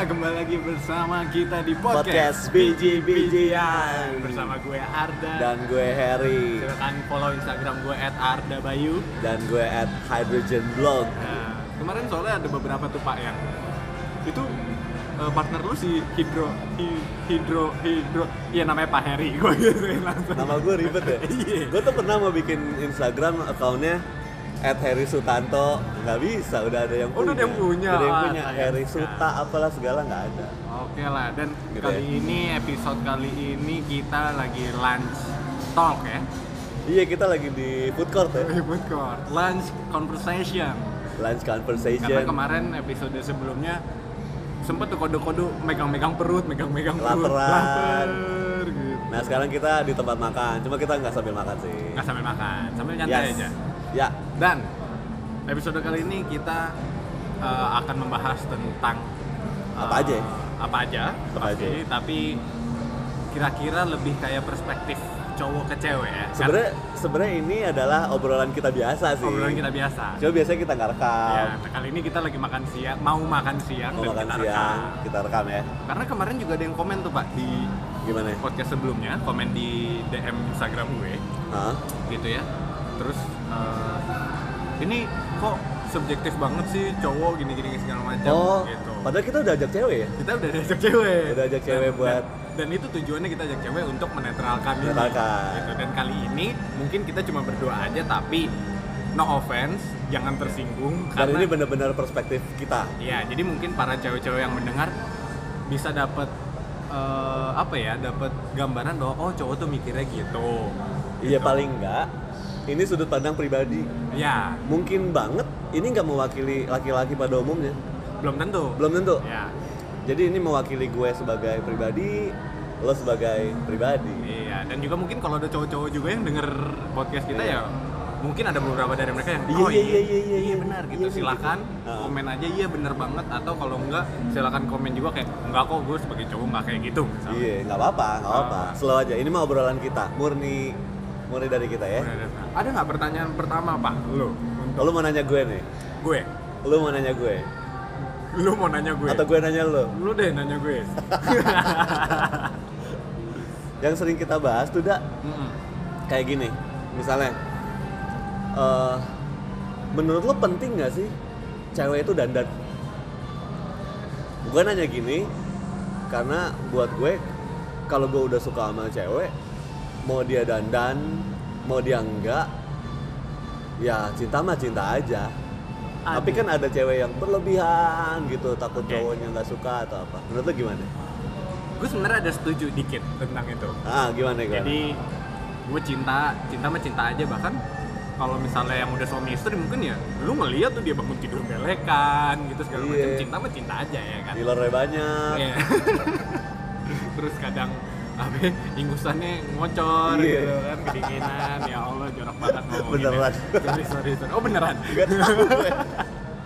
kembali lagi bersama kita di podcast podcast, biji bijian. Bersama gue Arda. Dan gue Harry. Silakan follow Instagram gue @ardabayu. dan gue at hydrogen blog. Nah, kemarin soalnya ada beberapa tuh Pak yang itu eh, partner lu si Hidro Hi- Hidro Hidro iya namanya Pak Heri gue gitu langsung. Nama gue ribet ya? Iya. gue tuh pernah mau bikin Instagram akunnya at Harry Sutanto nggak bisa udah ada yang punya udah ada yang punya. udah yang Ah, punya sayang Harry sekali. Suta apalah segala nggak ada Oke lah, dan Gitu kali ya. ini episode kali ini kita lagi lunch talk ya. iya kita lagi di food court ya Food court, lunch conversation. lunch Karena conversation kemarin episode sebelumnya sempet tuh kode-kode megang-megang perut, megang-megang perut, Laparan. lapar, gitu. nah sekarang kita di tempat makan cuma kita nggak sambil makan sih Nggak sambil makan, sambil nyantai Yes. aja. Ya Dan episode kali ini kita eh, akan membahas tentang eh, Apa aja ya? Apa aja, Apa pasti, aja? tapi kira-kira lebih kayak perspektif cowok ke cewek ya. sebenarnya sebenarnya ini adalah obrolan kita biasa sih obrolan kita biasa. cuma biasanya kita nggak rekam Ya, nah kali ini kita lagi makan siang, mau makan siang mau dan makan kita siang rekam. kita rekam ya Karena kemarin juga ada yang komen tuh Pak di gimana ya? podcast sebelumnya, komen di DM Instagram gue Hah? gitu ya. Terus eh, ini kok subjektif banget sih cowok gini-gini segala macam Oh, gitu. padahal kita udah ajak cewek ya? Kita udah ajak cewek. Udah ajak cewek buat- dan, dan itu tujuannya kita ajak cewek untuk menetralkan ini. Menetralkan. Gitu. Dan kali ini mungkin kita cuma berdua aja tapi no offense, jangan tersinggung Dan karena ini benar-benar perspektif kita. Ya, jadi mungkin para cewek-cewek yang mendengar bisa dapat eh, apa ya, dapat gambaran bahwa oh cowok tuh mikirnya gitu. Iya paling enggak, ini sudut pandang pribadi. Ya, Mungkin banget ini nggak mewakili laki-laki pada umumnya. belum tentu. Belum tentu. Ya, Jadi ini mewakili gue sebagai pribadi, lo sebagai pribadi. iya. Dan juga mungkin kalau ada cowok-cowok juga yang denger podcast kita Iya. ya mungkin ada beberapa dari mereka yang Iya, oh iya, iya iya, iya, iya. benar gitu Iya, iya, silakan gitu. Ah. komen aja iya benar banget atau kalau enggak silakan komen juga kayak enggak kok gue sebagai cowok enggak kayak gitu misalnya. Iya, nggak apa-apa, nggak apa-apa. Ah. Slow aja. Ini mah obrolan kita, murni, murni dari kita ya. Ada nggak pertanyaan pertama pak? Lo, untuk Lo mau nanya gue nih? gue, Lo mau nanya gue? lu mau nanya gue? Atau gue nanya lo? Lu deh nanya gue. Yang sering kita bahas tuh dak Mm-mm. kayak gini misalnya eh menurut lo penting nggak sih cewek itu dandan gue nanya gini karena buat gue kalau gue udah suka sama cewek mau dia dandan mau dia enggak ya cinta mah cinta aja tapi Aduh. kan ada cewek yang berlebihan gitu takut Oke. cowoknya nggak suka atau apa menurut lo gimana gue sebenarnya ada setuju dikit tentang itu. ah gimana gimana Jadi gue cinta, cinta mah cinta aja bahkan kalau misalnya yang udah suami istri mungkin ya lu ngeliat tuh dia bangun tidur belekan gitu segala Iya. macam cinta mah cinta aja ya kan. dealernya banyak Iya. Terus kadang apa ya, ingusannya ngocor Iya. gitu kan kedinginan ya Allah jorok banget ngomongin Beneran. sorry, sorry, sorry. oh beneran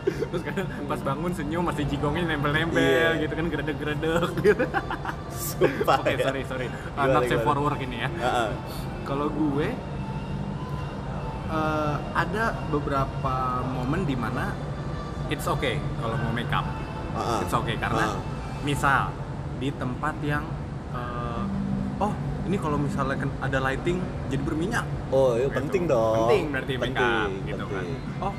terus kadang pas bangun senyum masih jigongnya nempel-nempel Iya. gitu kan geredek-geredek gitu sumpah oke ya. sorry sorry Gimana, anak safe gimana? for work ini ya Ah, ah. kalau gue eh, ada beberapa momen di mana it's okay kalau mau make up Ah, ah. it's okay karena Ah. misal di tempat yang oh ini kalau misalnya kan ada lighting jadi berminyak Oh, iya Gitu. penting dong. penting berarti up Penting, gitu penting. kan oh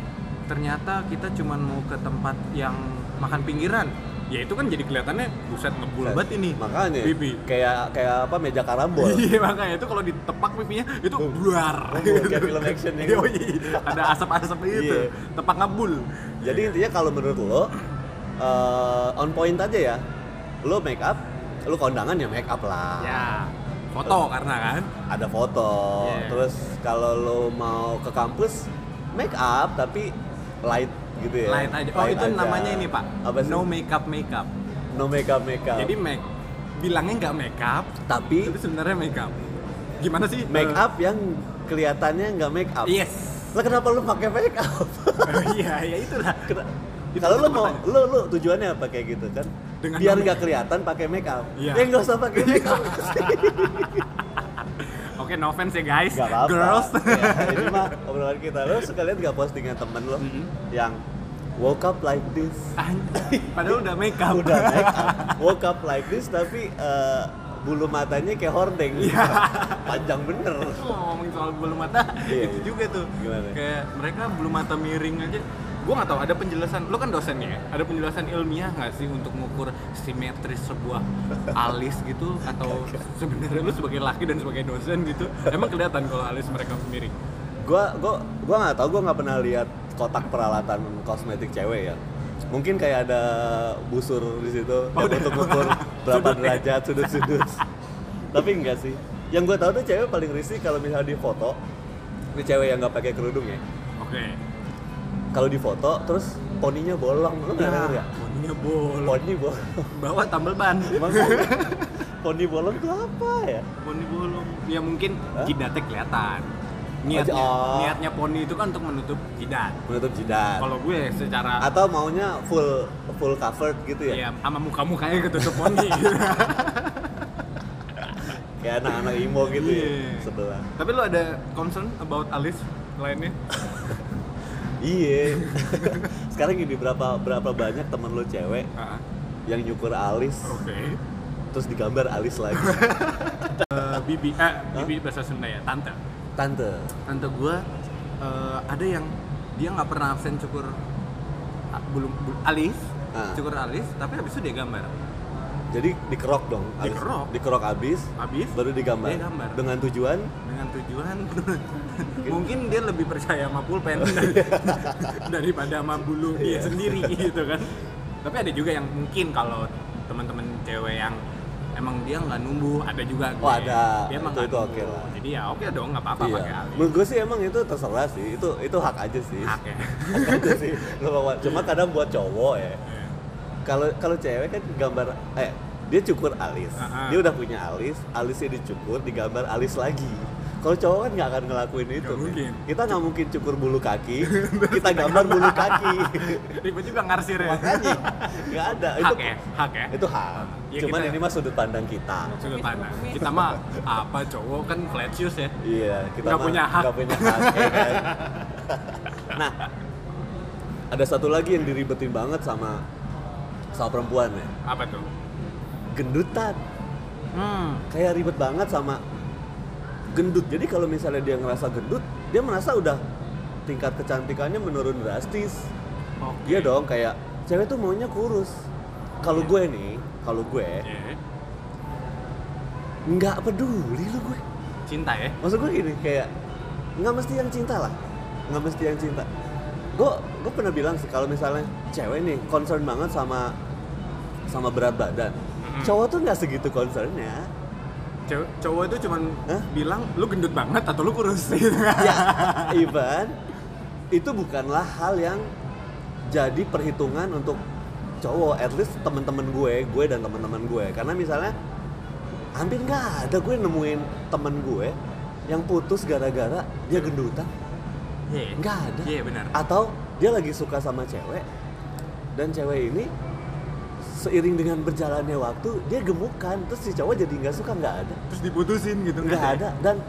ternyata kita cuman mau ke tempat yang makan pinggiran ya itu kan jadi kelihatannya buset ngebul banget ini Makanya pipi kayak kayak apa meja karambol. Iya makanya itu kalau ditepak pipinya itu Bum. buar. Bum, kayak film action ya. Iya, iya. ada asap-asap itu. Iya. Tepak ngebul. Jadi intinya kalau menurut lo eh, on point aja ya. Lo make up, lo kondangan ya make up lah. Ya, foto karena kan. Ada foto. Iya. Terus kalau lo mau ke kampus make up tapi light gitu ya. Light aja. Oh, itu aja. namanya ini, Pak. Apa sih? No makeup makeup. No make up make up. Jadi make bilangnya nggak makeup, tapi tapi sebenarnya makeup. Gimana sih? make Eh, up yang kelihatannya nggak make up. Yes. Lah kenapa lo pakai make up? Iya, ya itulah. Kena- Itu Kalau lo mau, lo lo tujuannya apa kayak gitu kan? Dengan Biar nggak kelihatan pakai make up. Iya. Ya nggak usah pakai make up. Oke, no offense ya guys. Gak apa-apa. Girls. Ya, ini mah obrolan kita. Lo suka lihat nggak postingan temen lo Mhm. yang woke up like this padahal udah make up. udah make up woke up like this tapi eh, bulu matanya kayak hordeng Iya. panjang bener Lu ngomongin soal bulu mata Iya, itu juga tuh Gimana? kayak mereka bulu mata miring aja gue nggak tahu ada penjelasan lu kan dosen ya? Ada penjelasan ilmiah nggak sih untuk mengukur simetris sebuah alis gitu? Atau sebenarnya lu sebagai laki dan sebagai dosen gitu emang kelihatan kalau alis mereka miring gua gua gua nggak tahu gua nggak pernah lihat kotak peralatan kosmetik cewek ya. Mungkin kayak ada busur di situ Oh, yang untuk ngukur berapa Sudut ya? derajat sudut-sudut. Tapi enggak sih. Yang gue tahu tuh cewek paling risih kalau misalnya di foto ini cewek yang nggak pakai kerudung ya. Oke kalau di foto terus poninya bolong. Lu pernah denger nggak poninya bolong. Poni bolong bawa tambal ban. Poni bolong tuh apa ya? Poni bolong. Ya mungkin jidatnya kelihatan. Niatnya Oh. niatnya poni itu kan untuk menutup jidat. Menutup jidat. Kalau gue secara atau maunya full full covered gitu ya? Ya sama muka mukanya ketutup poni. Gitu. kayak anak-anak imo gitu ya Iya. sebelah. Tapi lu ada concern about alis lainnya? Iya. Sekarang gini berapa berapa banyak temen lu cewek Ah, yang nyukur alis Oke. terus digambar alis lagi. Eh, bibi, eh, bibi bahasa Sunda ya, tante. Tante. Tante gua eh, ada yang dia nggak pernah absen cukur bulu, bulu- alis, Ah. cukur alis, tapi habis itu dia gambar. Jadi dikerok dong. Dikerok. Dikerok abis Habis baru digambar. Dia gambar. Dengan tujuan dengan tujuan mungkin dia lebih percaya sama pulpen dari- daripada sama bulu dia Iya. sendiri gitu kan tapi ada juga yang mungkin kalau teman-teman cewek yang emang dia nggak numbuh ada juga Oh, ada. dia emang Itu- itu oke lah. jadi ya oke dong nggak apa-apa pakai Iya. alis Menurut gue sih emang itu terserah sih. Itu itu hak aja sih. hak ya Hak aja sih. Cuma kadang buat cowok ya. Kalau kalau cewek kan gambar eh dia cukur alis. Ah. Dia udah punya alis, alisnya dicukur, digambar alis lagi. Kalau cowok kan nggak akan ngelakuin itu. Nggak men. mungkin. Kita nggak mungkin cukur bulu kaki, kita gambar bulu kaki. ribet juga ngarsir ya Makanya nggak ada. hak itu ya hak ya itu hak. Ya, Cuman kita- ini mah sudut pandang kita. sudut pandang kita mah apa cowok kan flat shoes ya Iya, kita Nggak mah punya hak. nggak punya hak, ya kan? nah, ada satu lagi yang diribetin banget sama sama perempuan ya, apa tuh gendutan. hmm Kayak ribet banget sama gendut. Jadi kalau misalnya dia ngerasa gendut, dia merasa udah tingkat kecantikannya menurun drastis. oke Iya dong, kayak cewek tuh maunya kurus. Kalau Iya. gue nih, kalau gue Iya. nggak peduli lu gue. cinta ya maksud gue gini kayak nggak mesti yang cinta lah nggak mesti yang cinta gue gue pernah bilang sih kalau misalnya cewek nih concern banget sama sama berat badan Mm-mm. cowok tuh nggak segitu concernnya Cowok, cowok itu cuman Hah? bilang lu gendut banget atau lu kurus gitu ya even itu bukanlah hal yang jadi perhitungan untuk cowok at least temen-temen gue gue dan teman-teman gue karena misalnya hampir nggak ada gue nemuin temen gue yang putus gara-gara dia gendutan Iya. nggak ada Iya benar. atau dia lagi suka sama cewek dan cewek ini seiring dengan berjalannya waktu dia gemukan terus si cowok jadi nggak suka nggak ada. Terus diputusin gitu nggak ada. Dan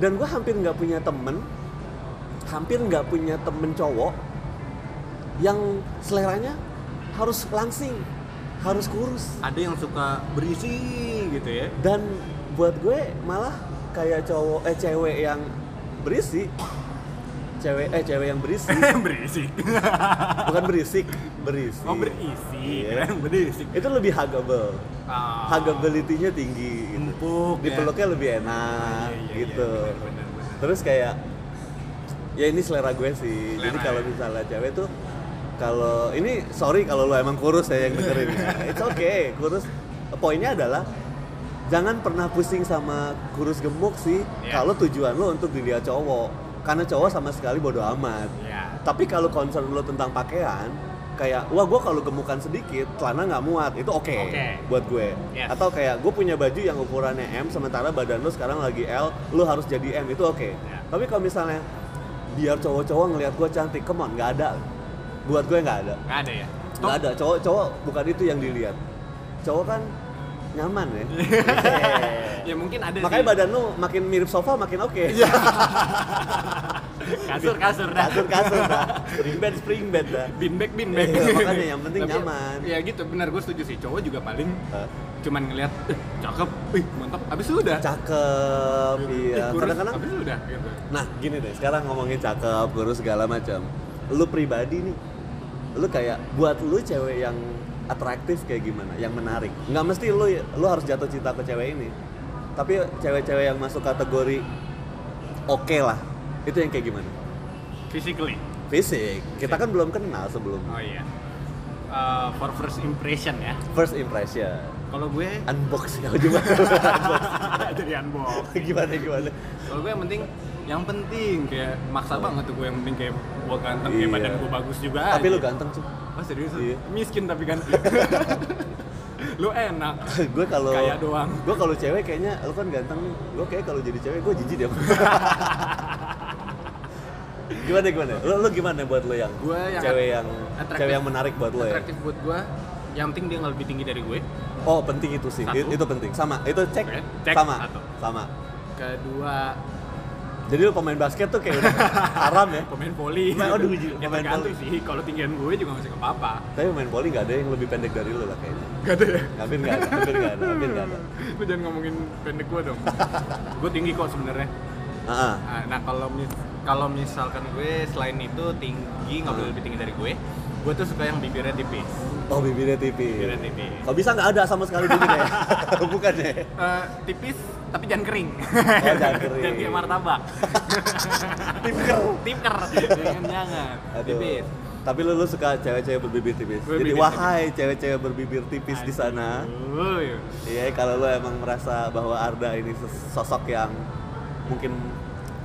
dan gue hampir nggak punya temen hampir nggak punya temen cowok yang seleranya harus langsing harus kurus. Ada yang suka berisi gitu ya. dan buat gue malah kayak cowok eh cewek yang berisi cewek eh cewek yang berisi berisi. bukan berisik berisi Oh berisi, Iya. keren berisik. itu lebih huggable Ah. huggability-nya tinggi gitu. empuk. ya. dipeluknya lebih enak Iya, iya, iya, gitu benar, benar, benar. terus kayak ya ini selera gue sih jadi Selera, kalau ya. misalnya cewek tuh kalau ini sorry kalau lo emang kurus ya yang dengerin ya it's okay kurus poinnya adalah jangan pernah pusing sama kurus gemuk sih Iya. kalau tujuan lo untuk dilihat cowok karena cowok sama sekali bodo amat Ya. tapi kalau concern lo tentang pakaian kayak wah gue kalau gemukan sedikit celana nggak muat itu oke Oke. buat gue Yes. atau kayak gue punya baju yang ukurannya M sementara badan lo sekarang lagi L lo harus jadi M itu oke Ya. tapi kalau misalnya biar cowok-cowok ngelihat gue cantik come on nggak ada buat gue nggak ada Nggak ada ya. nggak ada cowok-cowok bukan itu yang dilihat cowok kan nyaman ya ya mungkin ada makanya sih. badan lo makin mirip sofa makin oke. Kasur kasur dah. Kasur kasur dah. Spring bed spring bed dah. Bin bag bin bag. Iya, makanya yang penting nyaman. ya gitu benar gue setuju sih. Cowok juga paling Hah? cuman ngeliat eh, cakep wih mantap. Abis itu udah. Cakep iya. kurus, kadang-kadang abis itu udah gitu. Nah gini deh sekarang ngomongin cakep kurus segala macam. Lu pribadi nih lu kayak buat lu cewek yang atraktif kayak gimana yang menarik. Nggak mesti lu lu harus jatuh cinta ke cewek ini. Tapi cewek-cewek yang masuk kategori oke lah itu yang kayak gimana? Physically. Fisik. Kita kan belum kenal sebelum. Oh iya. Eh, for first impression ya. First impression. Kalau gue unbox ya gimana? Jadi unbox. Gimana gimana? Kalau gue yang penting yang penting kayak maksa banget tuh gue yang penting kayak gue ganteng kayak Iya. badan gue bagus juga tapi aja. lu ganteng cuy oh serius? Iya. miskin tapi kan? Lu enak. Gue kalau Kaya doang. gue kalau cewek kayaknya lu kan ganteng nih. Gue kayak kalau jadi cewek gue jijik deh. Gimana gimana? Lu, lu gimana buat lu yang Gua yang cewek yang cewek yang menarik buat lu ya? atraktif buat gue yang penting dia nggak lebih tinggi dari gue. Oh penting itu sih. Satu. Itu penting. Sama. Itu cek, cek. sama. Satu. sama. Kedua jadi lu pemain basket tuh kayak udah haram ya? Pemain voli. Nah, aduh, ya pemain tergantung sih. Kalau tinggian gue juga masih ke apa tapi pemain voli nggak ada yang lebih pendek dari lu lah kayaknya. Gak ada ya? Hampir nggak ada hampir nggak ada hampir nggak ada. Lu jangan ngomongin pendek gue dong. Gue tinggi kok sebenarnya. Ah. Nah, nah kalau mis kalau misalkan gue selain itu tinggi nggak boleh lebih tinggi dari gue gue tuh suka yang bibirnya tipis. Oh bibirnya tipis. Bibirnya tipis. Kalau bisa nggak ada sama sekali bibirnya? Bukan ya? Eh, tipis tapi jangan kering Oh, jangan kering. jangan kayak martabak Tipker. tipker jangan jangan Aduh. tipis Tapi lu, lu suka cewek-cewek berbibir tipis. Gue Jadi wahai cewek-cewek berbibir tipis di sana. Iya. Iya, kalau lu emang merasa bahwa Arda ini sosok yang mungkin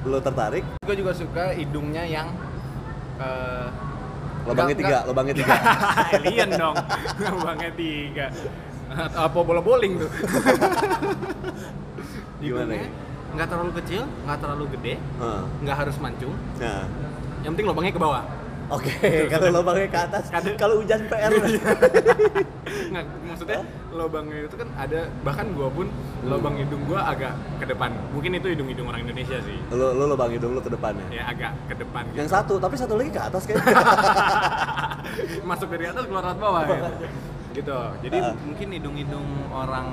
lu tertarik, gue juga suka hidungnya yang eh, lubangnya tiga, lubangnya tiga. alien dong lubangnya tiga apa bola bowling tuh Gimana ya? nggak terlalu kecil nggak terlalu gede Heeh. nggak harus mancung Nah, yang penting lubangnya ke bawah oke. kalau lubangnya ke atas, kalau hujan PR. nggak maksudnya lubangnya itu kan ada bahkan gua pun lubang hidung gua agak ke depan mungkin itu hidung hidung orang Indonesia sih lu lu lubang hidung lu ke depannya. ya agak ke depan gitu. Yang satu, tapi satu lagi ke atas kayaknya. masuk dari atas keluar lewat bawah gitu. Gitu jadi Ah. mungkin hidung-hidung orang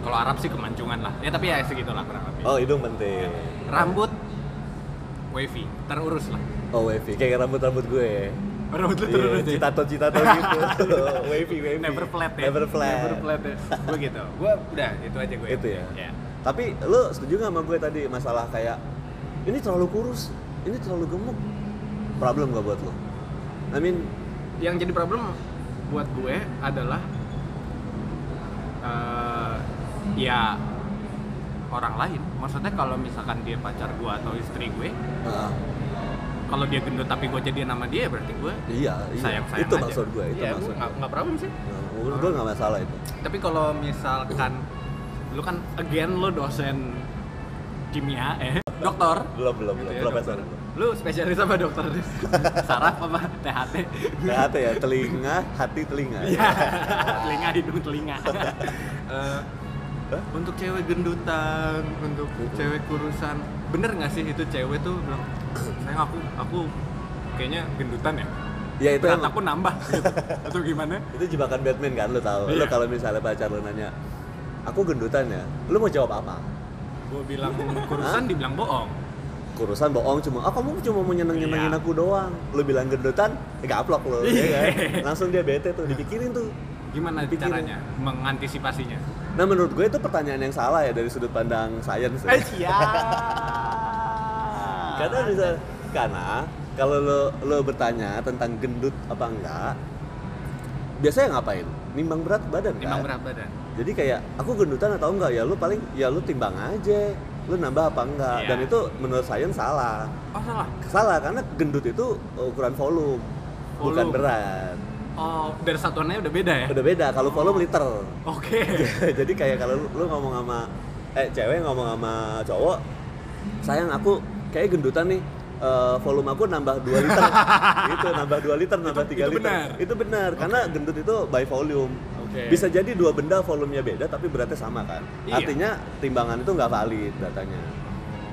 kalau Arab sih kemancunan lah ya tapi ya segitulah kurang lebih oh, hidung penting. rambut wavy terurus lah Oh, wavy. Kayak rambut-rambut gue. rambut lu Iya, terurus ya? citato citato gitu. wavy, wavy. never flat ya Never flat. never flat ya gue gitu gue udah itu aja gue Itu ya? ya Tapi lu setuju gak sama gue tadi masalah kayak ini terlalu kurus, ini terlalu gemuk. Problem gak buat lo? I mean, yang jadi problem buat gue adalah eh, ya orang lain maksudnya kalau misalkan dia pacar gue atau istri gue uh, kalau dia gendut tapi gue jadian sama dia berarti gue iya, iya. sayang sayang itu aja. maksud gue, itu Iya, maksud gue nggak nggak problem sih Nah, menurut gue gak masalah itu. tapi kalau misalkan lu kan again lu dosen kimia eh dokter Belum, belum, Gitu belum. ya, Profesor. Lu spesialis apa dokter saraf apa THT THT ya, telinga, hati, telinga. Iya, telinga hidung telinga. Eh, untuk cewek gendutan, untuk cewek kurusan, bener nggak sih itu cewek tuh bilang, sayang aku, aku kayaknya gendutan ya. Ya itu Berat emang, aku nambah gitu. Atau gimana? itu jebakan Batman kan lu tahu. Lu Iya. kalau misalnya pacar lu nanya, aku gendutan ya, lu mau jawab apa? Gue bilang kurusan, dibilang bohong. Kurusan bohong cuma, ah kamu cuma mau nyeneng-nyenengin Iya. aku doang. Lu bilang gendutan, ya gaplok lu, ya Iya. kan? Langsung dia bete tuh, dipikirin tuh. Gimana Pikirin. caranya mengantisipasinya? Nah menurut gue itu pertanyaan yang salah ya dari sudut pandang sains. ya. Eh, Karena bisa karena kalau lo lo bertanya tentang gendut apa enggak, biasanya ngapain? Nimbang berat badan kan? Timbang berat badan. Jadi kayak aku gendutan atau enggak ya lu paling ya lu timbang aja. Lu nambah apa enggak? Iya. Dan itu menurut sains salah. Oh salah. Salah karena gendut itu ukuran volume, bukan Volume. berat. Oh dari satuannya udah beda ya? Udah beda kalau volume liter. Oke. jadi kayak kalau lu, lu ngomong sama eh cewek ngomong sama cowok sayang aku kayak gendutan nih eh, volume aku nambah 2 liter itu nambah 2 liter nambah 3 Itu- itu liter benar? itu benar karena gendut itu by volume Bisa jadi dua benda volumenya beda tapi beratnya sama kan Iya. artinya timbangan itu nggak valid datanya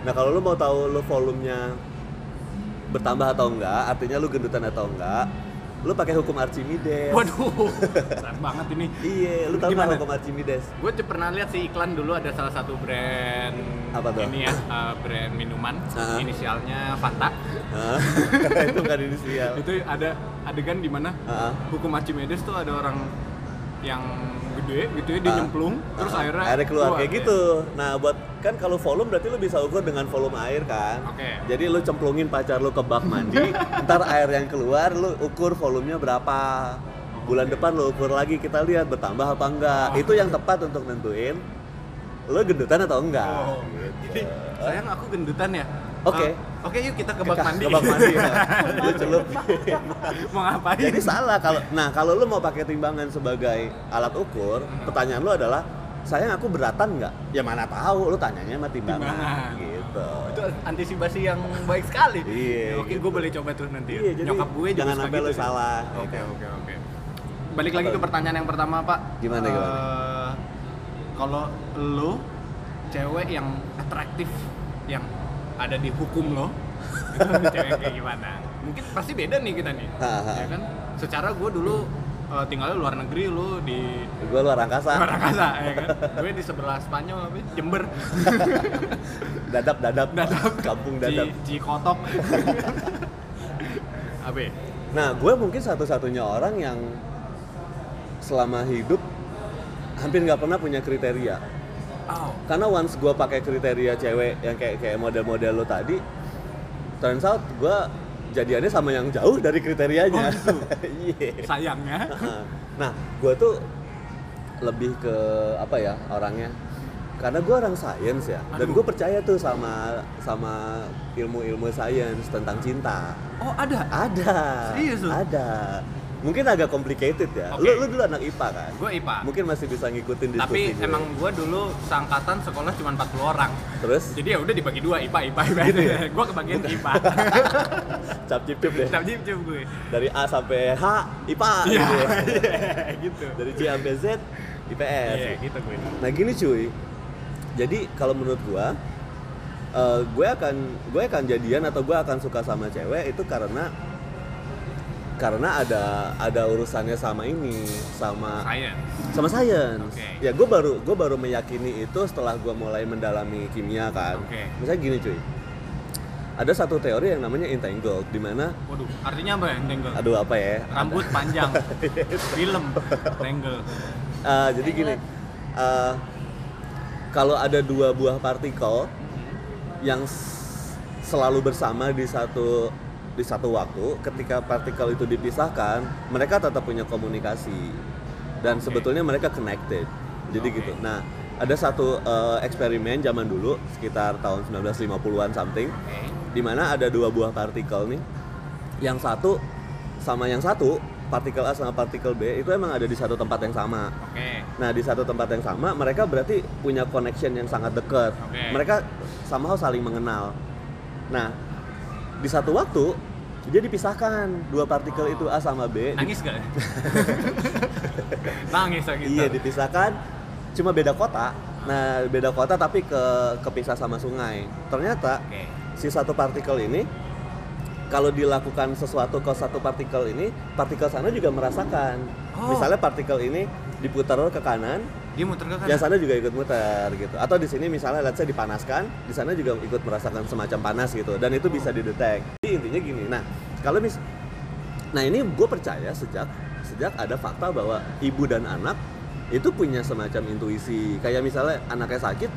nah kalau lu mau tahu lu volumenya bertambah atau enggak, artinya lu gendutan atau enggak, lu pakai hukum Archimedes. Waduh, berat banget ini. Iya, lu tahu Gimana? hukum Archimedes? Gue pernah lihat sih iklan dulu ada salah satu brand Apa tuh? ini ya, uh, brand minuman, Ah. inisialnya Fanta. Hah? itu ada inisial. Itu ada adegan di mana Ah. hukum Archimedes tuh ada orang yang gede gitu ya, dia Ah. nyemplung, terus Ah, akhirnya airnya keluar kayak ya. gitu. Nah, buat kan kalau volume berarti lu bisa ukur dengan volume air kan. Oke. Jadi lu cemplungin pacar lu ke bak mandi, ntar air yang keluar lu ukur volumenya berapa. Bulan depan lu ukur lagi kita lihat bertambah apa enggak. Oh. Itu yang tepat untuk nentuin lu gendutan atau enggak. Oh, Gitu. jadi sayang aku gendutan ya. Oke. Eh, Oke yuk kita ke bak mandi. Ke bak mandi ya. Lu celupin. Mau ngapain? Jadi salah kalau nah kalau lu mau pakai timbangan sebagai alat ukur, pertanyaan lu adalah sayang aku beratan nggak? Ya mana tahu, lu tanyanya sama timbangan. Timbangan. Gitu. itu antisipasi yang baik sekali. Iya, Oke, gitu. gue boleh coba tuh nanti. Iya, jadi Nyokap gue juga jangan sampai gitu lu salah, ya Oke, kan? oke, oke. Balik lagi ke pertanyaan yang pertama, Pak. Gimana, gimana? Kalau lu cewek yang atraktif yang ada di hukum lo, itu cewek kayak gimana? Mungkin pasti beda nih kita nih. Ha, ha. ya kan? Secara gue dulu eh, tinggalnya luar negeri, lu di Gue luar angkasa. luar angkasa, ya kan? Gue di sebelah Spanyol, apa? Jember. Dadap, dadap, Dadap. kampung dadap. Ci, Cikotok. Abe. Nah, gue mungkin satu-satunya orang yang selama hidup hampir nggak pernah punya kriteria. Oh. Karena once gue pakai kriteria cewek yang kayak kayak model-model lo tadi, turns out gue jadiannya sama yang jauh dari kriterianya. Oh, gitu? Iya. Sayangnya. nah, gue tuh lebih ke apa ya orangnya? Karena gue orang sains ya, dan gue percaya tuh sama sama ilmu-ilmu sains tentang cinta. Oh, ada. Ada. Serius? Ada. Mungkin agak complicated ya. Oke. Lu, lu dulu anak IPA kan? Gue IPA. Mungkin masih bisa ngikutin diskusi Tapi gue. emang gue dulu seangkatan sekolah cuma 40 orang. Terus Jadi ya udah dibagi dua IPA IPA IPA. Gitu ya? gue kebagian IPA. cap cip cip deh. Cap cip gue. Dari A sampai H IPA Iya. gitu. ya. gitu. Dari C sampai Z IPS. Iya, gitu gue. Nah gini cuy, jadi kalau menurut gua, eh, gue akan gue akan jadian atau gue akan suka sama cewek itu karena karena ada ada urusannya sama ini, sama Science. sama sains. Oke. Ya gue baru gue baru meyakini itu setelah gue mulai mendalami kimia kan. Oke. Misalnya gini cuy, ada satu teori yang namanya entangled, di mana Waduh, artinya apa ya, Tangle? aduh apa ya? Rambut panjang. Film. Tangle. Eh, jadi gini, eh, kalau ada dua buah partikel yang s- selalu bersama di satu di satu waktu, ketika partikel itu dipisahkan, mereka tetap punya komunikasi dan Oke. sebetulnya mereka connected. Jadi Oke. gitu. Nah, ada satu eh, eksperimen zaman dulu sekitar tahun 1950-an something, Oke. di mana ada dua buah partikel nih, yang satu sama yang satu partikel A sama partikel B itu emang ada di satu tempat yang sama. Oke. Nah di satu tempat yang sama mereka berarti punya connection yang sangat dekat. Oke. Mereka somehow saling mengenal. Nah di satu waktu dia dipisahkan dua partikel itu A sama B. Nangis gak? Nangis lah gitu. Iya dipisahkan, cuma beda kota. Nah beda kota tapi ke kepisah sama sungai. Ternyata Oke. si satu partikel ini kalau dilakukan sesuatu ke satu partikel ini, partikel sana juga merasakan. Oh. Misalnya partikel ini diputar ke kanan, Dia muter ke yang sana juga ikut muter gitu. Atau di sini misalnya let's say dipanaskan, di sana juga ikut merasakan semacam panas gitu. Dan itu bisa didetek. Jadi intinya gini. Nah, kalau mis Nah, ini gue percaya sejak sejak ada fakta bahwa ibu dan anak itu punya semacam intuisi. Kayak misalnya anaknya sakit,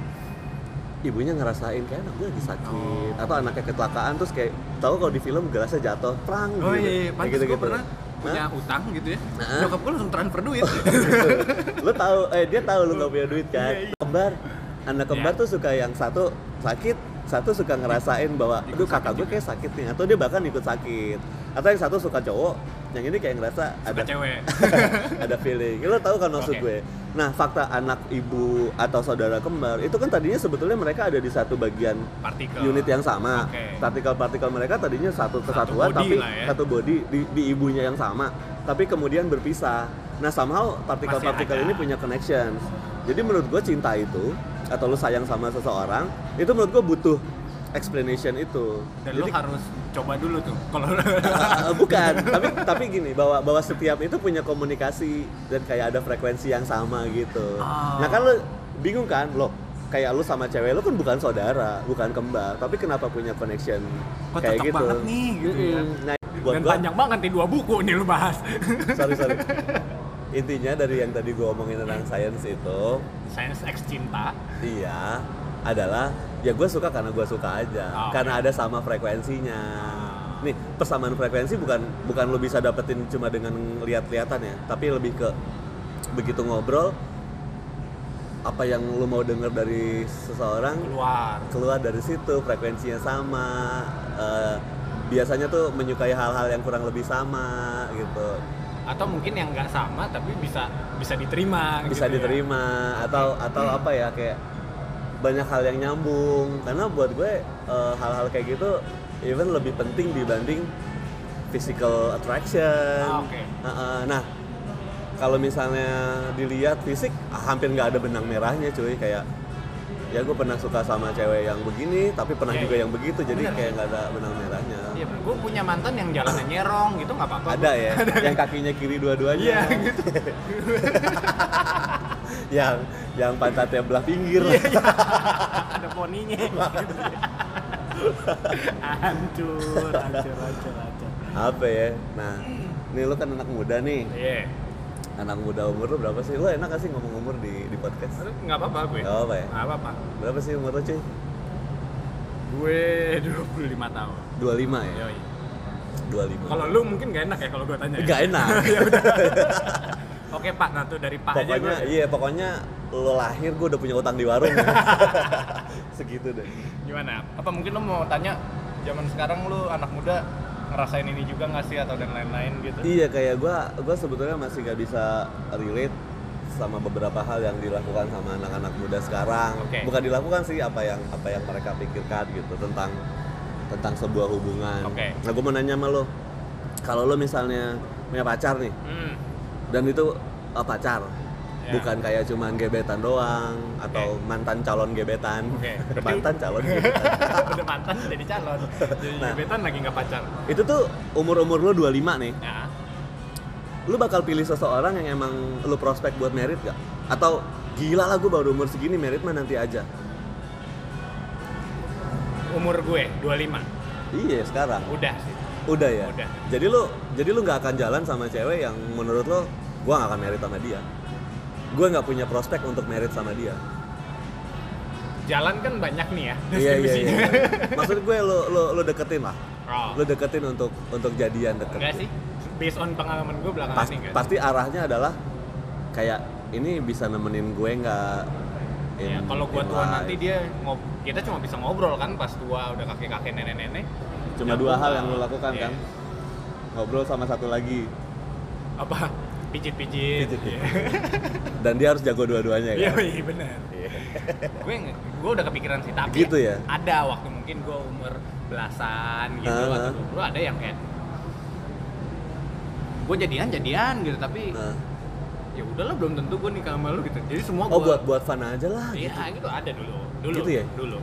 ibunya ngerasain kayak anak gue lagi sakit Oh. atau anaknya kecelakaan terus kayak tahu kalau di film gelasnya jatuh, prang Oh gitu. iya, iya. Kayak pantas gitu-gitu. gue pernah punya utang gitu ya. Nah. Nyokap gue langsung transfer duit. lu tahu eh dia tahu lu gak punya duit kan Iya, iya. kembar anak kembar Iya. tuh suka yang satu sakit satu suka ngerasain bahwa aduh kakak gue kayak sakit nih atau dia bahkan ikut sakit atau yang satu suka cowok yang ini kayak ngerasa Suka ada cewek. ada feeling lo tahu kan maksud Oke. gue nah fakta anak ibu atau saudara kembar itu kan tadinya sebetulnya mereka ada di satu bagian Partikel. unit yang sama Oke. partikel-partikel mereka tadinya satu Satu kesatuan body tapi ya. satu body di, di ibunya yang sama tapi kemudian berpisah nah somehow partikel-partikel ini punya connections jadi menurut gue cinta itu atau lu sayang sama seseorang itu menurut gue butuh explanation itu. Dan lu harus coba dulu tuh. Kalau Uh, bukan, tapi tapi gini bahwa bahwa setiap itu punya komunikasi dan kayak ada frekuensi yang sama gitu. Ah. Nah kan lu bingung kan, loh kayak lu sama cewek lu kan bukan saudara, bukan kembar, tapi kenapa punya connection Kok kayak gitu? banget nih, gitu ya. Nah, buat dan gua, panjang banget nih dua buku nih lu bahas. sorry sorry. Intinya dari yang tadi gua omongin tentang science itu, Science X cinta. iya adalah ya gue suka karena gue suka aja, Oh, karena ada sama frekuensinya. Nih persamaan frekuensi bukan bukan lo bisa dapetin cuma dengan lihat-lihatan ya, tapi lebih ke begitu ngobrol apa yang lo mau denger dari seseorang keluar. keluar dari situ frekuensinya sama. eh, biasanya tuh menyukai hal-hal yang kurang lebih sama gitu, Atau mungkin yang nggak sama tapi bisa bisa diterima. bisa gitu ya. diterima atau atau apa ya kayak banyak hal yang nyambung karena buat gue eh, hal-hal kayak gitu even lebih penting dibanding physical attraction. Ah, oke. Heeh, nah kalau misalnya dilihat fisik hampir nggak ada benang merahnya cuy kayak ya gue pernah suka sama cewek yang begini tapi pernah Iya, juga iya. yang begitu jadi Bener. kayak nggak ada benang merahnya Iya, gue punya mantan yang jalannya nyerong gitu nggak apa-apa. ada ya yang kakinya kiri dua-duanya Iya gitu. yang yang pantatnya belah pinggir Iya, Ada poninya. hancur, hancur, hancur, hancur. apa ya nah ini lu kan anak muda nih Iya. anak muda umur lu berapa sih lu enak gak sih ngomong umur di di podcast Nggak apa-apa gue. Nggak apa-apa ya? Nggak apa-apa. berapa sih umur lu cuy Gue 25 tahun. 25 ya Yoi. 25 Kalau lu mungkin gak enak ya kalau gue tanya. ya? Gak enak Oke Pak, nah tuh dari Pak aja pokoknya gue. iya pokoknya lo lahir gue udah punya utang di warung segitu deh Gimana? Apa mungkin lu mau tanya zaman sekarang lu anak muda ngerasain ini juga nggak sih atau dan lain-lain gitu? iya kayak gue gue sebetulnya masih gak bisa relate sama beberapa hal yang dilakukan sama anak-anak muda sekarang Oke. bukan dilakukan sih apa yang apa yang mereka pikirkan gitu tentang tentang sebuah hubungan Oke. nah gue mau nanya sama lo kalau lo misalnya punya pacar nih Hmm. Dan itu uh, pacar Ya. bukan kayak cuman gebetan doang atau mantan calon gebetan Oke. mantan calon gebetan Udah mantan jadi calon. Jadi Nah. gebetan lagi nggak pacar. itu tuh umur umur lo 25 nih Ya. lu bakal pilih seseorang yang emang lu prospek buat merit gak? Atau gila lah gue baru umur segini merit mah nanti aja Umur gue 25. Iya sekarang Udah sih. Udah ya? Udah. Jadi lu jadi lu nggak akan jalan sama cewek yang menurut lo gua nggak akan merit sama dia Gue nggak punya prospek untuk merit sama dia Jalan kan banyak nih ya Iya iya iya Maksud gue lu, lu, lu deketin lah Oh. Lu deketin untuk untuk jadian deket Enggak sih. Based on pengalaman gue belakangan Pas- ini. Pasti arahnya adalah Kayak ini bisa nemenin gue nggak Ya, kalau gua tua life. nanti dia ngob kita cuma bisa ngobrol kan pas tua udah kakek-kakek nenek-nenek. Cuma Ya, dua gua hal yang lo lakukan iya. kan Ngobrol sama satu lagi Apa? Pijit-pijit. Pijit, Iya. Dan dia harus jago dua-duanya kan iya benar. gue gue udah kepikiran sih tapi Gitu ya? ada waktu mungkin gue umur belasan gitu Ah. atau 20 ada yang kayak gue jadian jadian gitu tapi Nah. Ya udahlah belum tentu gue nikah sama lu gitu jadi semua Oh gua- buat buat fun aja lah iya gitu. gitu ada dulu dulu Gitu ya? dulu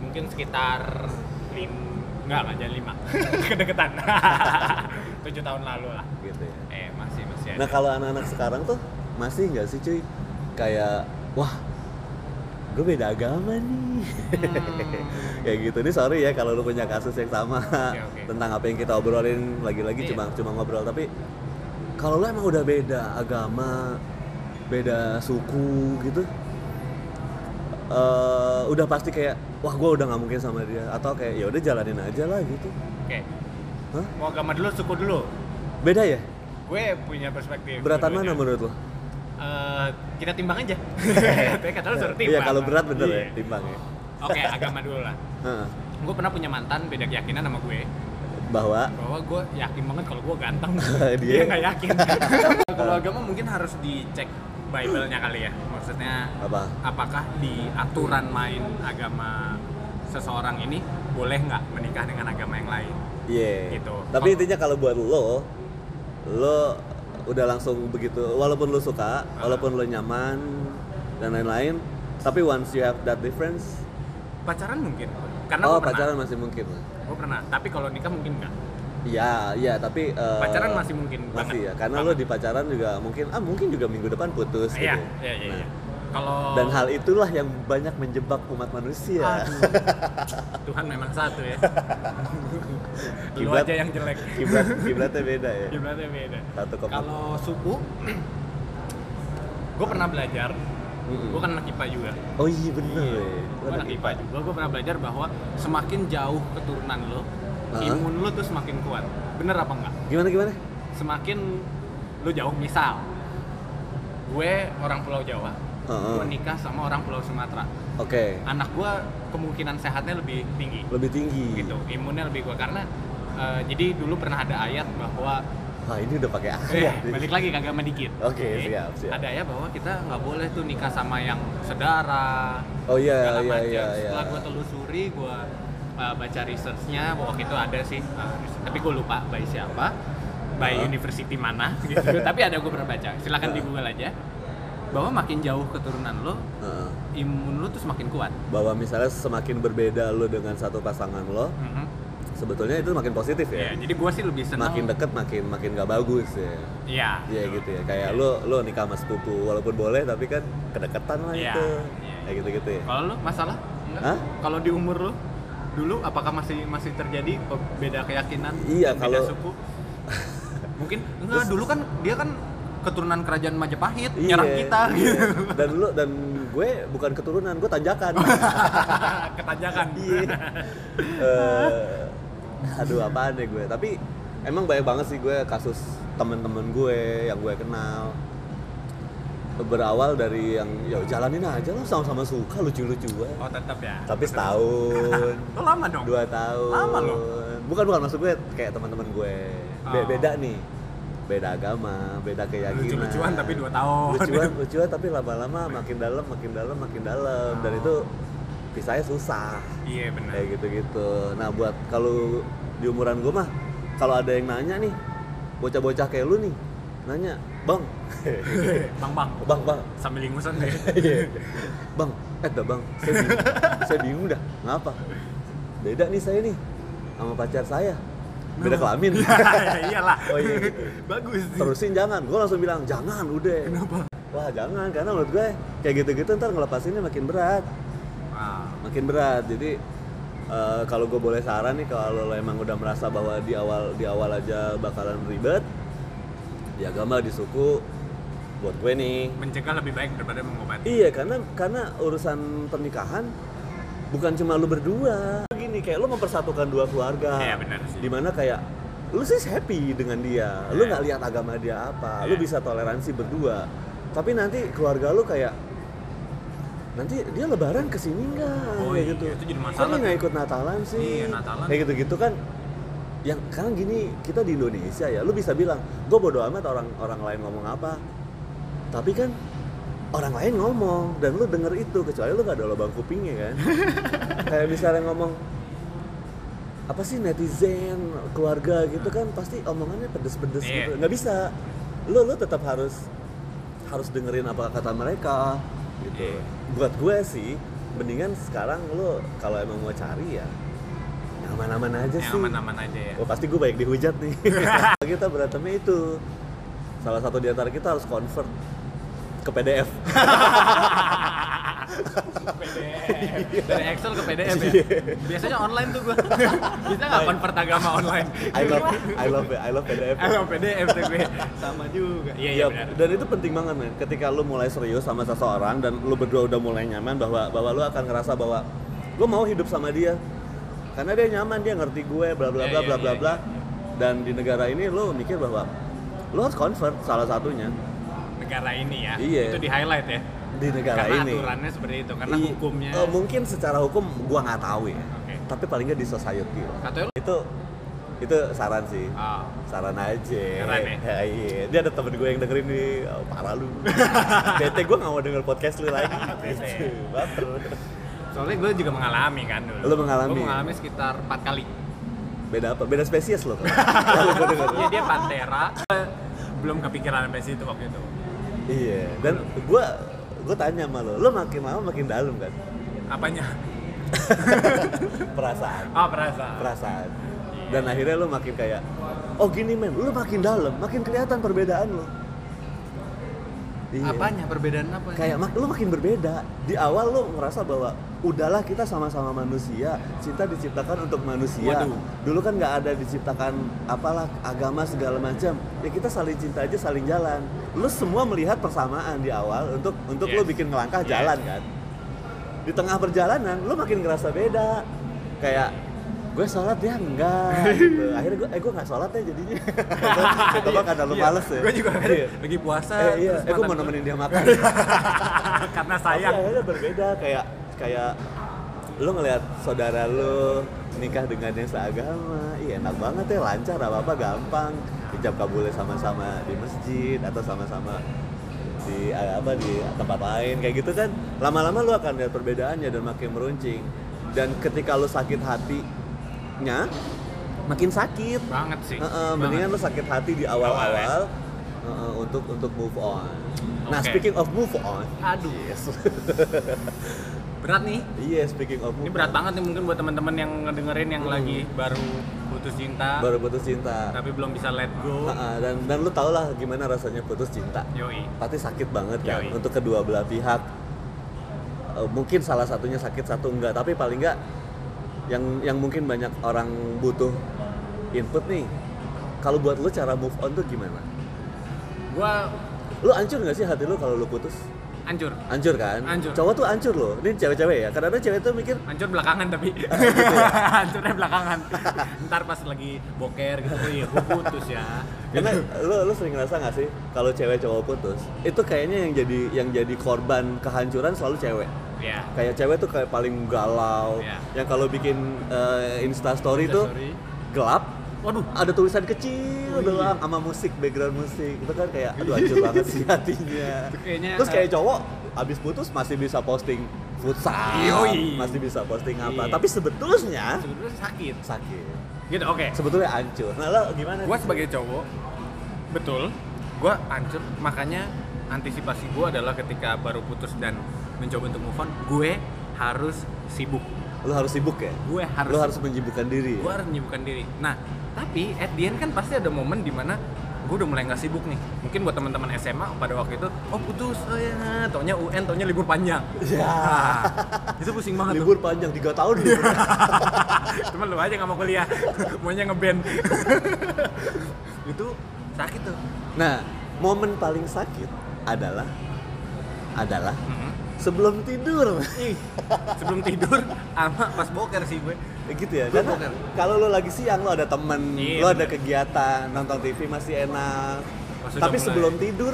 mungkin sekitar lim enggak enggak jangan lima kedeketan tujuh tahun lalu lah gitu ya. eh masih masih ada Nah kalau anak-anak sekarang tuh masih nggak sih cuy kayak wah gue beda agama nih Hmm. kayak gitu nih sorry ya kalau lu punya kasus yang sama oke. tentang apa yang kita obrolin lagi-lagi Iya. cuma cuma ngobrol tapi kalau lu emang udah beda agama beda suku gitu eh, udah pasti kayak wah gue udah nggak mungkin sama dia. Atau kayak ya udah jalanin aja lah gitu. Oke. Hah? mau agama dulu suku dulu? Beda ya? Gue punya perspektif beratan mana menurut lo Eh, kita timbang aja. Kata lu suruh timbang. iya kalau berat bener Iya. ya timbang ya. Oke agama dulu lah. Heeh. gue pernah punya mantan beda keyakinan sama gue bahwa bahwa gue yakin banget kalau gue ganteng Dia- nggak yakin kalau agama mungkin harus dicek Bible-nya kali ya maksudnya apa apakah di aturan main agama seseorang ini boleh nggak menikah dengan agama yang lain Iya. Gitu. Tapi Kalau- intinya kalau buat lo, lo udah langsung begitu. Walaupun lo suka, Ah. walaupun lo nyaman dan lain-lain, tapi once you have that difference, pacaran mungkin karena oh gue pernah pacaran masih mungkin lah. Gue pernah tapi kalau nikah mungkin enggak Iya, iya, tapi eh, Pacaran masih mungkin masih banget. ya, karena lo di pacaran juga mungkin ah mungkin juga minggu depan putus iya gitu. iya iya Nah, iya. kalau Dan hal itulah yang banyak menjebak umat manusia. Aduh. Tuhan memang satu ya lu Kiblat. aja yang jelek Kiblat kiblatnya beda ya. Kiblatnya beda Satu kalau suku gue pernah belajar Mm-mm. gue kan anak IPA juga Oh iya bener ya. Lo gue anak IPA juga gue pernah belajar bahwa semakin jauh keturunan lo Hah? imun lo tuh semakin kuat bener apa enggak Gimana gimana? semakin lo jauh misal gue orang Pulau Jawa Heeh. gue nikah sama orang Pulau Sumatera Oke. anak gue kemungkinan sehatnya lebih tinggi Lebih tinggi. gitu imunnya lebih kuat karena eh, jadi dulu pernah ada ayat bahwa Wah ini udah pakai ayat. nih. balik lagi kagak dikit Oke, siap, siap. ada ayat bahwa kita nggak boleh tuh nikah sama yang sedara Oh iya iya iya iya. setelah gue telusuri gue uh, baca researchnya bahwa waktu itu ada sih uh, tapi gue lupa by siapa by Heeh. university mana gitu tapi ada gue pernah baca silakan di Heeh. google aja bahwa makin jauh keturunan lo Heeh. imun lo tuh semakin kuat Bahwa misalnya semakin berbeda lo dengan satu pasangan lo, Mhm. Sebetulnya itu makin positif ya, ya. jadi gue sih lebih senang Makin deket makin makin gak bagus ya. Iya. Iya gitu ya. Kayak lo lo nikah sama sepupu walaupun boleh tapi kan kedekatan lah Iya, itu. iya. Kayak gitu-gitu ya. Kalau lu masalah? Hah? Kalau di umur lu dulu apakah masih masih terjadi beda keyakinan? Iya, kalau- beda suku? Mungkin enggak dulu kan dia kan keturunan kerajaan Majapahit Iya, nyerang kita iya. gitu. Dan lu dan gue bukan keturunan, gue tanjakan. Ketanjakan. Iya. Eh, aduh apaan deh gue. Tapi emang banyak banget sih gue kasus temen-temen gue yang gue kenal berawal dari yang ya jalanin aja lah sama-sama suka lucu-lucuan. Oh, tetap ya. Tapi setahun, Lo lama dong. dua tahun. Lama loh. Bukan bukan maksud gue kayak teman-teman gue. Be- Oh. Beda nih. Beda agama, beda keyakinan. Lucu-lucuan tapi dua tahun. Lucuan, lucuan tapi lama-lama makin dalam, makin dalam, makin dalam. Dan Oh. itu pisahnya susah. Iya benar. Kayak gitu-gitu. Nah, buat kalau di umuran gue mah kalau ada yang nanya nih, bocah-bocah kayak lu nih, nanya, "Bang, Bang bang. Bang, Bang, Sambil ingusan deh. Iya. bang, eh dah bang, saya bingung, saya bingung dah, ngapa? Beda nih saya nih, sama pacar saya, beda kelamin. Iyalah. Oh iya gitu. Bagus. Terusin jangan, gue langsung bilang jangan, udah. Kenapa? Wah jangan, karena menurut gue kayak gitu-gitu ntar ngelepasinnya makin berat, Makin berat. Jadi eh, kalau gue boleh saran nih, kalau lo emang udah merasa bahwa di awal di awal aja bakalan ribet, di agama di suku, buat gue nih, Mencegah lebih baik daripada mengobati. Iya, karena karena urusan pernikahan bukan cuma lu berdua. Gini, kayak lu mempersatukan dua keluarga. Iya, benar sih. Di mana kayak lu sih happy dengan dia. Lu Iya. nggak lihat agama dia apa. Lu Iya. bisa toleransi berdua. Tapi nanti keluarga lu kayak nanti dia lebaran ke sini nggak? Oh kayak iya, gitu. itu jadi masalah nggak ikut Natalan sih? Iya, Natalan. kayak gitu gitu kan yang kan gini kita di Indonesia ya lu bisa bilang gue bodo amat orang orang lain ngomong apa. Tapi kan orang lain ngomong dan lu denger itu kecuali lu gak ada lubang kupingnya kan. Kayak misalnya ngomong apa sih netizen keluarga gitu kan pasti omongannya pedes-pedes Iya. gitu. Nggak bisa. Lu lu tetap harus harus dengerin apa kata mereka gitu Iya. buat gue sih mendingan sekarang lu kalau emang mau cari ya yang aman-aman aja Yang sih aman-aman aja ya. Oh pasti gue baik dihujat nih. kita berantemnya itu. Salah satu di antara kita harus convert ke PDF. PDF. Dari Excel ke PDF ya. Iya. Biasanya online tuh gua. Bisa nggak convert agama online? I love I love I love PDF. Eh, PDF tuh gue. Sama juga. Iya, iya Ya, benar. dan itu penting banget men. Ketika lu mulai serius sama seseorang dan lu berdua udah mulai nyaman bahwa bahwa lu akan ngerasa bahwa lu mau hidup sama dia. Karena dia nyaman, dia ngerti gue, bla bla bla iya, bla iya, bla bla. iya. Dan di negara ini lu mikir bahwa lu harus convert salah satunya Negara ini ya. Iya. Itu di highlight ya. Di negara karena ini. aturannya seperti itu, karena I- hukumnya. eh, mungkin secara hukum gua nggak tahu ya. Oke. Tapi paling nggak di society. Katanya lu Itu itu saran sih. Ah, Saran aja. Saran ya? Ya, iya. Dia ada temen gue yang dengerin nih, oh, parah lu. Bete gue nggak mau denger podcast lu lagi. Bete. Gitu, Baper. soalnya gue juga mengalami kan dulu. Lu mengalami? Gue mengalami sekitar 4 kali. Beda apa? Beda spesies denger. Iya dia Pantera. Belum kepikiran sampai situ waktu itu. Iya. Dan gue gue tanya sama lo, lo makin lama makin dalam kan? Apanya? perasaan Ah perasaan. perasaan dan akhirnya lu makin kayak oh gini men lu makin dalam makin kelihatan perbedaan lu Iya. Apanya perbedaan apa? kayak mak lu makin berbeda di awal lu ngerasa bahwa udahlah kita sama-sama manusia cinta diciptakan untuk manusia Waduh. dulu kan nggak ada diciptakan apalah agama segala macam ya kita saling cinta aja saling jalan lu semua melihat persamaan di awal untuk untuk lu Yes. bikin ngelangkah Yes. jalan kan di tengah perjalanan lu makin ngerasa beda kayak gue sholat ya enggak gitu. akhirnya gue eh gue nggak sholat ya jadinya atau apa karena lu Iya, males ya Gue juga kan Iya. lagi puasa. eh, iya eh gue mau nemenin dia makan Karena tapi sayang. akhirnya berbeda kayak kayak lu ngelihat saudara lu nikah dengan yang seagama iya enak banget ya lancar apa apa gampang ijab kabulnya sama-sama di masjid atau sama-sama di eh, apa di tempat lain kayak gitu kan lama-lama lu akan lihat perbedaannya dan makin meruncing dan ketika lu sakit hatinya makin sakit Banget sih. Heeh, banget. mendingan lu sakit hati di awal-awal Awal, heeh, untuk untuk move on. Nah, Oke. speaking of move on, Aduh. yes. Berat nih. Iya, speaking of move Ini berat on. banget nih mungkin buat teman-teman yang ngedengerin yang Hmm. lagi baru putus cinta Baru putus cinta. tapi belum bisa let go. Heeh, dan dan lu tau lah gimana rasanya putus cinta. Yoi. Pasti sakit banget kan Yoi. untuk kedua belah pihak. Eh, mungkin salah satunya sakit satu enggak, tapi paling enggak yang yang mungkin banyak orang butuh input nih. Kalau buat lu cara move on tuh gimana? Gua Lu hancur nggak sih hati lu kalau lu putus? hancur. Hancur kan? Hancur. Cowok tuh hancur loh. Ini cewek-cewek ya. Kadang-kadang cewek tuh mikir, Hancur belakangan tapi. gitu ya? Hancurnya belakangan. Ntar pas lagi boker gitu, oh iya gua putus ya. karena lu lu sering ngerasa nggak sih kalau cewek cowok putus, itu kayaknya yang jadi yang jadi korban kehancuran selalu cewek. Ya. Kayak cewek tuh kayak paling galau. Iya. Yang kalau bikin eh, Insta story tuh gelap, Waduh, ada tulisan kecil Oh, iya. doang sama musik background musik. Itu kan kayak aduh hancur banget sih hatinya. Kayaknya, Terus kayak eh, cowok abis putus masih bisa posting futsal, Yoi. masih bisa posting apa. Iya. Tapi sebetulnya sebenarnya sakit. sakit. Gitu, oke. Sebetulnya hancur. Nah, lo gimana? Gua sebagai cowok, betul, gua hancur. Makanya antisipasi gua adalah ketika baru putus dan mencoba untuk move on, gue harus sibuk. lo harus sibuk ya? Gue harus. Lo harus menyibukkan diri. Gue Ya? harus menyibukkan diri. Nah, tapi at the end kan pasti ada momen di mana gue udah mulai nggak sibuk nih. Mungkin buat teman-teman SMA pada waktu itu, oh putus, oh ya, taunya UN, taunya libur panjang. Ya. Nah, itu pusing banget tuh. Libur panjang 3 tahun libur. Cuman lu aja nggak mau kuliah, maunya ngeband. itu sakit tuh. nah, momen paling sakit adalah adalah Mhm. Sebelum tidur. Ih, sebelum tidur sama pas boker sih gue. Ya gitu ya. Bukan. kalau lo lagi siang lo ada temen, Iya, lo ada bener. kegiatan, nonton TV masih enak. Pas Tapi mulai. sebelum tidur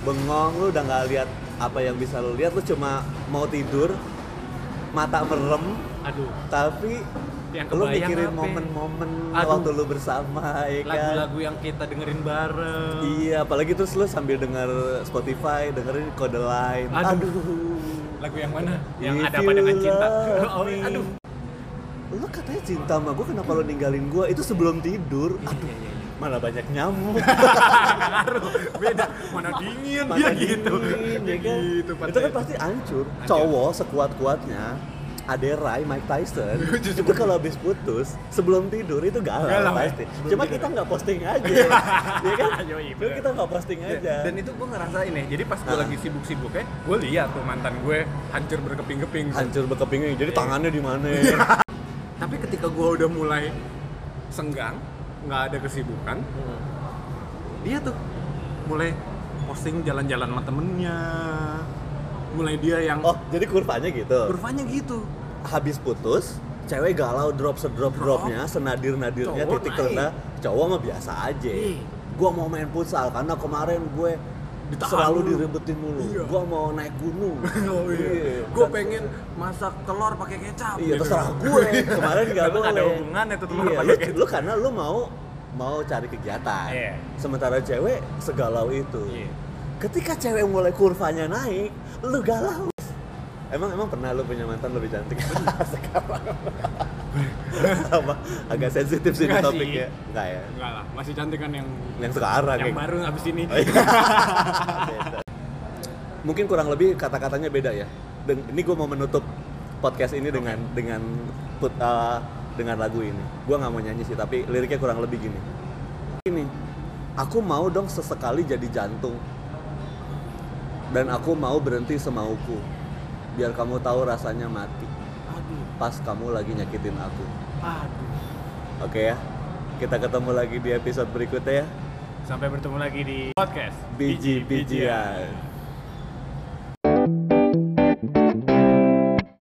bengong lo udah nggak lihat apa yang bisa lo lihat, lo cuma mau tidur, mata merem, Aduh, tapi Yang lo kebayang mikirin apa? momen-momen Aduh. waktu lo bersama ya kan lagu-lagu yang kita dengerin bareng. iya apalagi terus lo sambil denger Spotify dengerin kode lain Aduh. Lagu yang mana? Yang If ada apa dengan cinta? Oh, aduh. lo katanya cinta sama gue kenapa lo ninggalin gue itu sebelum tidur aduh Iya, iya, iya. mana banyak nyamuk Ngaruh. Beda. Mana dingin mana dia gitu. dingin, ya kan? Gitu, itu kan pasti hancur Hancur. cowok sekuat kuatnya Aderai, Mike Tyson itu kalau habis putus sebelum tidur itu galau, Galau, ya? pasti. Sebelum Cuma tidur. kita nggak posting aja, ya kan? Yoi, Cuma bener. kita nggak posting aja. Dan itu gue ngerasain ya, jadi pas gue Ah. lagi sibuk-sibuknya, gue lihat tuh mantan gue hancur berkeping-keping. hancur berkepingin. Jadi tangannya di mana? Tapi ketika gue udah mulai senggang, nggak ada kesibukan, dia tuh mulai posting jalan-jalan sama temennya, mulai dia yang oh, jadi kurvanya gitu. kurvanya gitu. Habis putus, cewek galau drop sedrop dropnya, senadir nadirnya Cowok titik naik. terendah. Cowok mah biasa aja. Iya. Gua mau main futsal karena kemarin gue Ditahan selalu dulu. direbetin mulu. Iya. Gua mau naik gunung. oh iya, gue pengen masak telur pakai kecap. Iya gitu. terserah gue. Kemarin Emang boleh. ada hubungannya tuh telur iya, pakai lu, kecap. lu karena lu mau mau cari kegiatan. Iya. Sementara cewek segalau itu. Iya. Ketika cewek mulai kurvanya naik, lu galau. Emang emang pernah lu punya mantan lebih cantik sekarang? Apa? Agak sensitif sih topiknya. Enggak ya? Enggak lah, masih cantik kan yang Yang sekarang yang kayak- baru abis ini. Oh, iya. Mungkin kurang lebih kata-katanya beda ya. Dan ini gue mau menutup podcast ini dengan dengan put uh, dengan lagu ini. Gua nggak mau nyanyi sih, tapi liriknya kurang lebih gini. Ini, aku mau dong sesekali jadi jantung. Dan aku mau berhenti semauku. Biar kamu tahu rasanya mati Aduh, pas kamu lagi nyakitin aku. aduh. Oke ya. Kita ketemu lagi di episode berikutnya ya. Sampai bertemu lagi di podcast Biji-bijian.